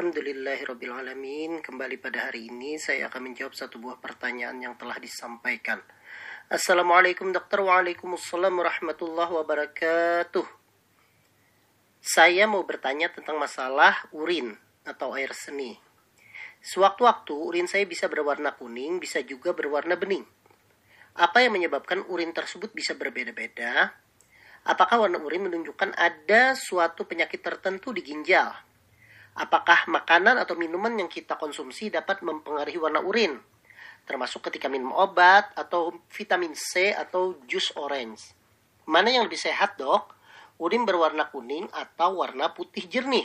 Alhamdulillahirrabbilalamin. Kembali pada hari ini saya akan menjawab satu buah pertanyaan yang telah disampaikan. Assalamualaikum dokter. Waalaikumsalam warahmatullahi wabarakatuh. Saya mau bertanya tentang masalah urin atau air seni. Sewaktu-waktu urin saya bisa berwarna kuning, bisa juga berwarna bening. Apa yang menyebabkan urin tersebut bisa berbeda-beda? Apakah warna urin menunjukkan ada suatu penyakit tertentu di ginjal? Apakah makanan atau minuman yang kita konsumsi dapat mempengaruhi warna urin? Termasuk ketika minum obat atau vitamin C atau jus orange. Mana yang lebih sehat dok? Urin berwarna kuning atau warna putih jernih?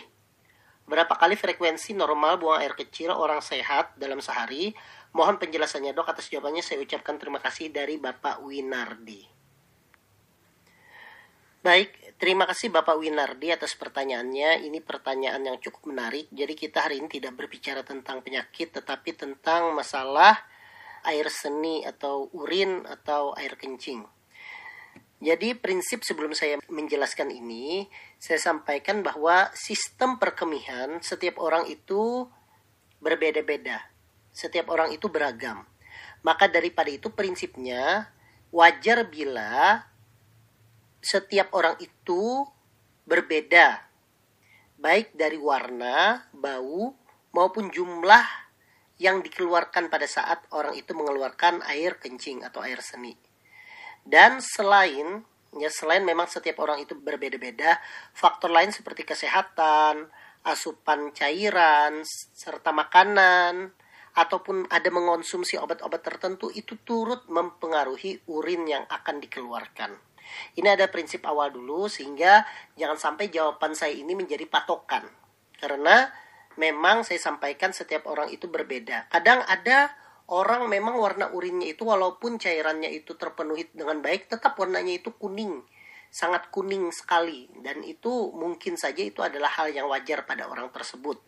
Berapa kali frekuensi normal buang air kecil orang sehat dalam sehari? Mohon penjelasannya dok atas jawabannya saya ucapkan terima kasih dari Bapak Winardi. Baik, terima kasih Bapak Winardi atas pertanyaannya. Ini pertanyaan yang cukup menarik. Jadi kita hari ini tidak berbicara tentang penyakit, tetapi tentang masalah air seni atau urin atau air kencing. Jadi prinsip sebelum saya menjelaskan ini, saya sampaikan bahwa sistem perkemihan setiap orang itu berbeda-beda. Setiap orang itu beragam. Maka daripada itu prinsipnya wajar bila setiap orang itu berbeda, baik dari warna, bau, maupun jumlah yang dikeluarkan pada saat orang itu mengeluarkan air kencing atau air seni. Dan selain ya selain memang setiap orang itu berbeda-beda, faktor lain seperti kesehatan, asupan cairan, serta makanan, ataupun ada mengonsumsi obat-obat tertentu itu turut mempengaruhi urin yang akan dikeluarkan. Ini ada prinsip awal dulu sehingga jangan sampai jawaban saya ini menjadi patokan. Karena memang saya sampaikan setiap orang itu berbeda. Kadang ada orang memang warna urinnya itu walaupun cairannya itu terpenuhi dengan baik tetap warnanya itu kuning sangat kuning sekali dan itu mungkin saja itu adalah hal yang wajar pada orang tersebut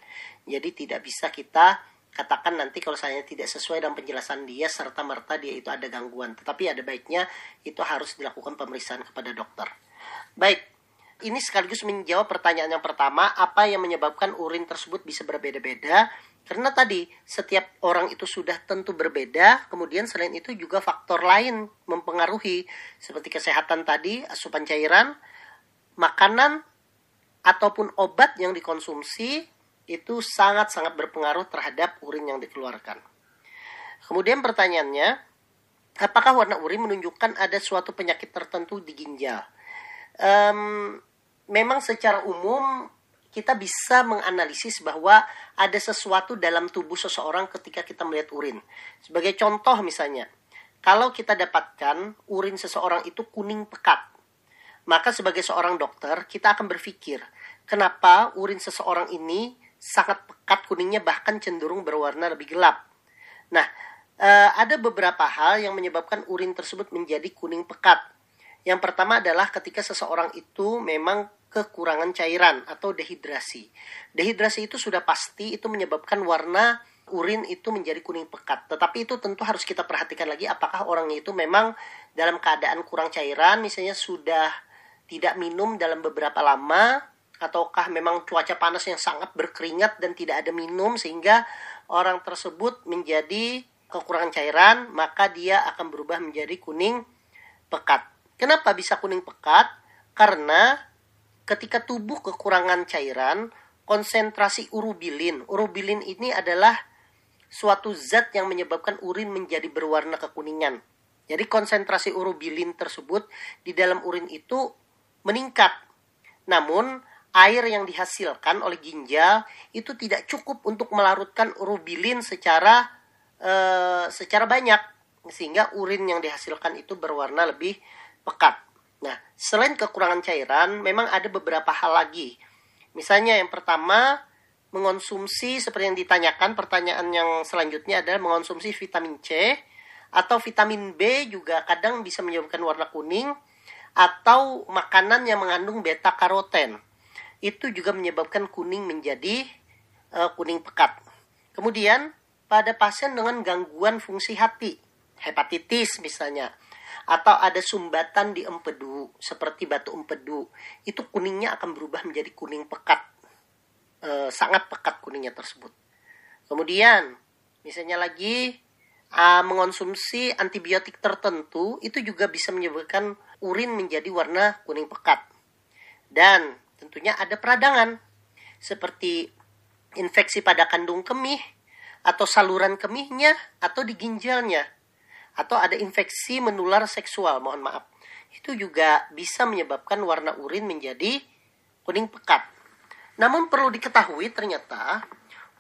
jadi tidak bisa kita katakan nanti kalau saya tidak sesuai dengan penjelasan dia serta merta dia itu ada gangguan. Tetapi ada baiknya itu harus dilakukan pemeriksaan kepada dokter. Baik ini sekaligus menjawab pertanyaan yang pertama apa yang menyebabkan urin tersebut bisa berbeda-beda? Karena tadi setiap orang itu sudah tentu berbeda kemudian selain itu juga faktor lain mempengaruhi seperti kesehatan tadi asupan cairan makanan ataupun obat yang dikonsumsi itu sangat-sangat berpengaruh terhadap urin yang dikeluarkan. Kemudian pertanyaannya, apakah warna urin menunjukkan ada suatu penyakit tertentu di ginjal? Um, memang secara umum kita bisa menganalisis bahwa ada sesuatu dalam tubuh seseorang ketika kita melihat urin. Sebagai contoh misalnya, kalau kita dapatkan urin seseorang itu kuning pekat, maka sebagai seorang dokter kita akan berpikir, kenapa urin seseorang ini sangat pekat kuningnya bahkan cenderung berwarna lebih gelap. Nah, uh, ada beberapa hal yang menyebabkan urin tersebut menjadi kuning pekat. Yang pertama adalah ketika seseorang itu memang kekurangan cairan atau dehidrasi. Dehidrasi itu sudah pasti itu menyebabkan warna urin itu menjadi kuning pekat. Tetapi itu tentu harus kita perhatikan lagi apakah orangnya itu memang dalam keadaan kurang cairan, misalnya sudah tidak minum dalam beberapa lama ataukah memang cuaca panas yang sangat berkeringat dan tidak ada minum sehingga orang tersebut menjadi kekurangan cairan maka dia akan berubah menjadi kuning pekat. Kenapa bisa kuning pekat? Karena ketika tubuh kekurangan cairan, konsentrasi urobilin. Urobilin ini adalah suatu zat yang menyebabkan urin menjadi berwarna kekuningan. Jadi konsentrasi urobilin tersebut di dalam urin itu meningkat. Namun air yang dihasilkan oleh ginjal itu tidak cukup untuk melarutkan urobilin secara uh, secara banyak sehingga urin yang dihasilkan itu berwarna lebih pekat. Nah, selain kekurangan cairan, memang ada beberapa hal lagi. Misalnya yang pertama, mengonsumsi seperti yang ditanyakan, pertanyaan yang selanjutnya adalah mengonsumsi vitamin C atau vitamin B juga kadang bisa menyebabkan warna kuning atau makanan yang mengandung beta karoten itu juga menyebabkan kuning menjadi uh, kuning pekat. Kemudian pada pasien dengan gangguan fungsi hati, hepatitis misalnya, atau ada sumbatan di empedu seperti batu empedu itu kuningnya akan berubah menjadi kuning pekat e, sangat pekat kuningnya tersebut kemudian misalnya lagi uh, mengonsumsi antibiotik tertentu itu juga bisa menyebabkan urin menjadi warna kuning pekat dan tentunya ada peradangan seperti infeksi pada kandung kemih atau saluran kemihnya atau di ginjalnya atau ada infeksi menular seksual, mohon maaf. Itu juga bisa menyebabkan warna urin menjadi kuning pekat. Namun perlu diketahui ternyata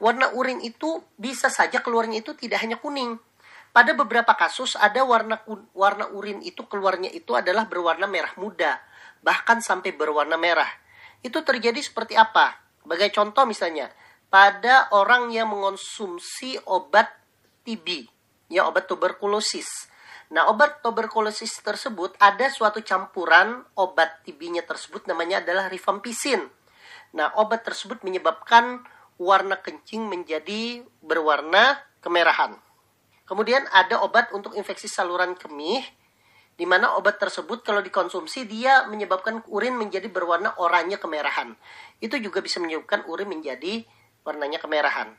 warna urin itu bisa saja keluarnya itu tidak hanya kuning. Pada beberapa kasus ada warna warna urin itu keluarnya itu adalah berwarna merah muda, bahkan sampai berwarna merah. Itu terjadi seperti apa? Sebagai contoh misalnya, pada orang yang mengonsumsi obat TB ya obat tuberkulosis. Nah, obat tuberkulosis tersebut ada suatu campuran obat TB-nya tersebut namanya adalah rifampicin. Nah, obat tersebut menyebabkan warna kencing menjadi berwarna kemerahan. Kemudian ada obat untuk infeksi saluran kemih di mana obat tersebut kalau dikonsumsi dia menyebabkan urin menjadi berwarna oranye kemerahan. Itu juga bisa menyebabkan urin menjadi warnanya kemerahan.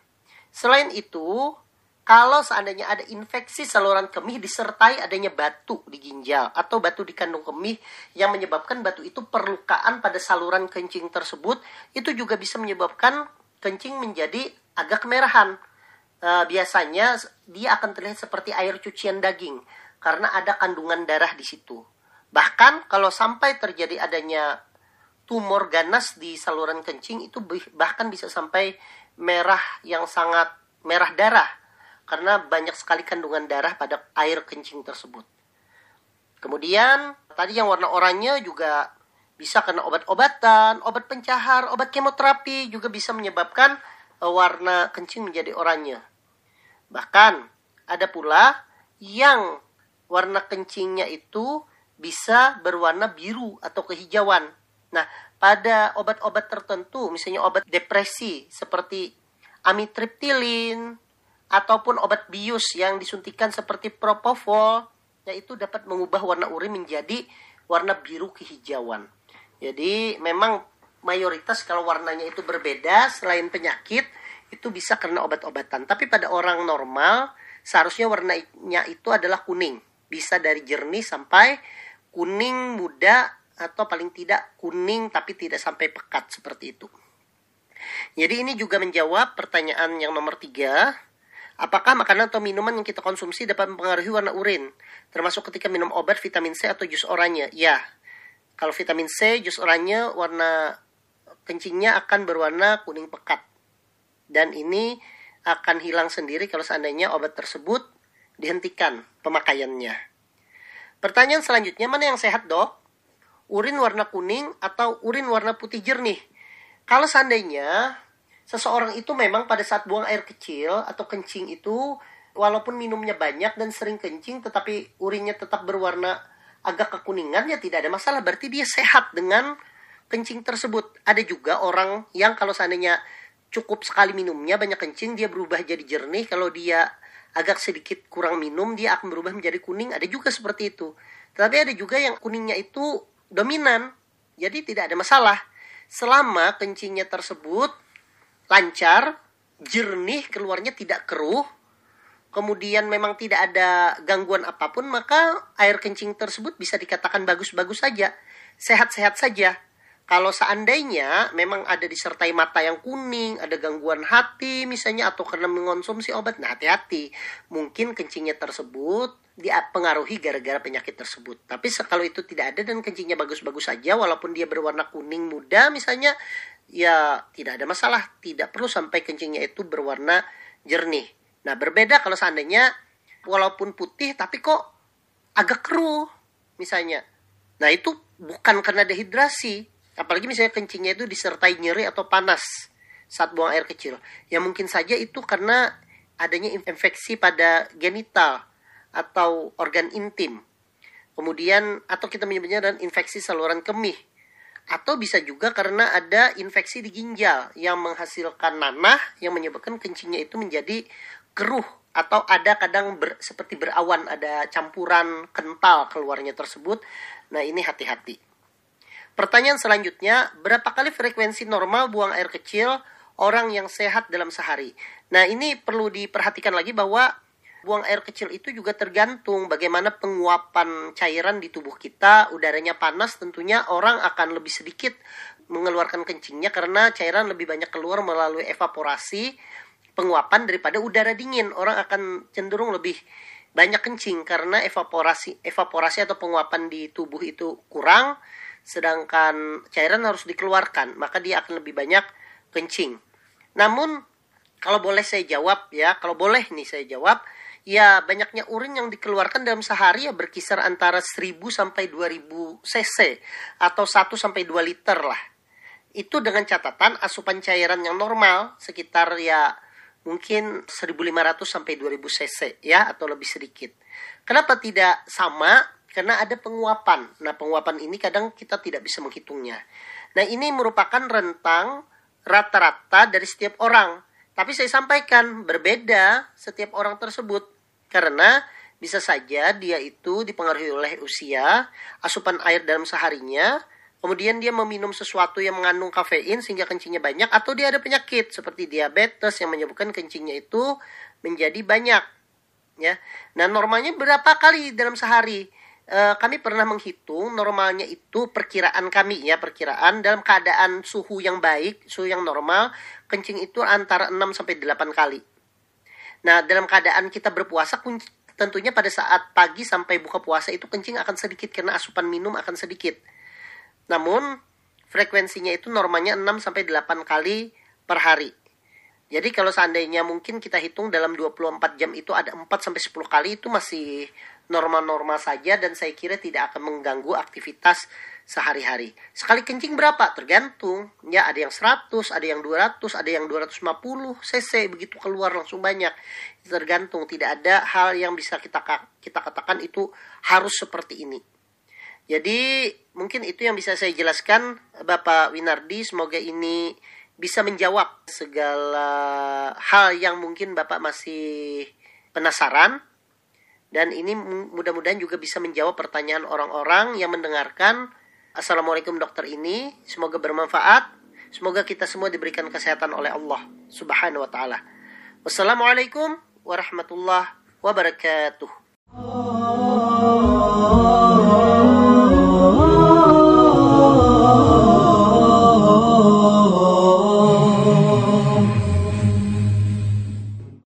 Selain itu, kalau seandainya ada infeksi saluran kemih disertai adanya batu di ginjal atau batu di kandung kemih yang menyebabkan batu itu perlukaan pada saluran kencing tersebut, itu juga bisa menyebabkan kencing menjadi agak kemerahan. E, biasanya dia akan terlihat seperti air cucian daging karena ada kandungan darah di situ. Bahkan kalau sampai terjadi adanya tumor ganas di saluran kencing itu bahkan bisa sampai merah yang sangat merah darah karena banyak sekali kandungan darah pada air kencing tersebut. Kemudian tadi yang warna oranye juga bisa karena obat-obatan, obat pencahar, obat kemoterapi juga bisa menyebabkan eh, warna kencing menjadi oranye. Bahkan ada pula yang warna kencingnya itu bisa berwarna biru atau kehijauan. Nah, pada obat-obat tertentu, misalnya obat depresi seperti amitriptilin, ataupun obat bius yang disuntikan seperti propofol yaitu dapat mengubah warna urin menjadi warna biru kehijauan. Jadi memang mayoritas kalau warnanya itu berbeda selain penyakit itu bisa karena obat-obatan. Tapi pada orang normal seharusnya warnanya itu adalah kuning. Bisa dari jernih sampai kuning muda atau paling tidak kuning tapi tidak sampai pekat seperti itu. Jadi ini juga menjawab pertanyaan yang nomor tiga Apakah makanan atau minuman yang kita konsumsi dapat mempengaruhi warna urin? Termasuk ketika minum obat vitamin C atau jus oranye? Ya. Kalau vitamin C, jus oranye, warna kencingnya akan berwarna kuning pekat. Dan ini akan hilang sendiri kalau seandainya obat tersebut dihentikan pemakaiannya. Pertanyaan selanjutnya, mana yang sehat dok? Urin warna kuning atau urin warna putih jernih? Kalau seandainya seseorang itu memang pada saat buang air kecil atau kencing itu walaupun minumnya banyak dan sering kencing tetapi urinnya tetap berwarna agak kekuningan ya tidak ada masalah berarti dia sehat dengan kencing tersebut ada juga orang yang kalau seandainya cukup sekali minumnya banyak kencing dia berubah jadi jernih kalau dia agak sedikit kurang minum dia akan berubah menjadi kuning. Ada juga seperti itu. Tetapi ada juga yang kuningnya itu dominan. Jadi tidak ada masalah. Selama kencingnya tersebut lancar, jernih, keluarnya tidak keruh, kemudian memang tidak ada gangguan apa pun, maka air kencing tersebut bisa dikatakan bagus-bagus saja, sehat-sehat saja. Kalau seandainya memang ada disertai mata yang kuning, ada gangguan hati misalnya atau karena mengonsumsi obat, nah hati-hati. Mungkin kencingnya tersebut dipengaruhi gara-gara penyakit tersebut. Tapi kalau itu tidak ada dan kencingnya bagus-bagus saja walaupun dia berwarna kuning muda misalnya, ya tidak ada masalah. Tidak perlu sampai kencingnya itu berwarna jernih. Nah, berbeda kalau seandainya walaupun putih tapi kok agak keruh misalnya. Nah, itu bukan karena dehidrasi. Apalagi misalnya kencingnya itu disertai nyeri atau panas saat buang air kecil. Ya mungkin saja itu karena adanya infeksi pada genital atau organ intim. Kemudian atau kita menyebutnya dan infeksi saluran kemih atau bisa juga karena ada infeksi di ginjal yang menghasilkan nanah yang menyebabkan kencingnya itu menjadi keruh atau ada kadang ber, seperti berawan ada campuran kental keluarnya tersebut nah ini hati-hati pertanyaan selanjutnya berapa kali frekuensi normal buang air kecil orang yang sehat dalam sehari? Nah ini perlu diperhatikan lagi bahwa buang air kecil itu juga tergantung bagaimana penguapan cairan di tubuh kita. Udaranya panas tentunya orang akan lebih sedikit mengeluarkan kencingnya karena cairan lebih banyak keluar melalui evaporasi penguapan daripada udara dingin. Orang akan cenderung lebih banyak kencing karena evaporasi evaporasi atau penguapan di tubuh itu kurang sedangkan cairan harus dikeluarkan, maka dia akan lebih banyak kencing. Namun kalau boleh saya jawab ya, kalau boleh nih saya jawab, ya banyaknya urin yang dikeluarkan dalam sehari ya berkisar antara 1000 sampai 2000 cc atau 1 sampai 2 liter lah. Itu dengan catatan asupan cairan yang normal sekitar ya mungkin 1500 sampai 2000 cc ya atau lebih sedikit. Kenapa tidak sama? Karena ada penguapan. Nah, penguapan ini kadang kita tidak bisa menghitungnya. Nah, ini merupakan rentang rata-rata dari setiap orang. Tapi saya sampaikan berbeda setiap orang tersebut. Karena bisa saja dia itu dipengaruhi oleh usia, asupan air dalam seharinya, kemudian dia meminum sesuatu yang mengandung kafein sehingga kencingnya banyak atau dia ada penyakit seperti diabetes yang menyebabkan kencingnya itu menjadi banyak ya nah normalnya berapa kali dalam sehari e, kami pernah menghitung normalnya itu perkiraan kami ya perkiraan dalam keadaan suhu yang baik suhu yang normal kencing itu antara 6 sampai 8 kali nah dalam keadaan kita berpuasa tentunya pada saat pagi sampai buka puasa itu kencing akan sedikit karena asupan minum akan sedikit namun frekuensinya itu normanya 6 sampai 8 kali per hari. Jadi kalau seandainya mungkin kita hitung dalam 24 jam itu ada 4 sampai 10 kali itu masih normal-normal saja dan saya kira tidak akan mengganggu aktivitas sehari-hari. Sekali kencing berapa? Tergantung. Ya ada yang 100, ada yang 200, ada yang 250 cc begitu keluar langsung banyak. Tergantung, tidak ada hal yang bisa kita kita katakan itu harus seperti ini. Jadi mungkin itu yang bisa saya jelaskan Bapak Winardi. Semoga ini bisa menjawab segala hal yang mungkin Bapak masih penasaran. Dan ini mudah-mudahan juga bisa menjawab pertanyaan orang-orang yang mendengarkan. Assalamualaikum dokter ini. Semoga bermanfaat. Semoga kita semua diberikan kesehatan oleh Allah Subhanahu wa taala. Wassalamualaikum warahmatullahi wabarakatuh.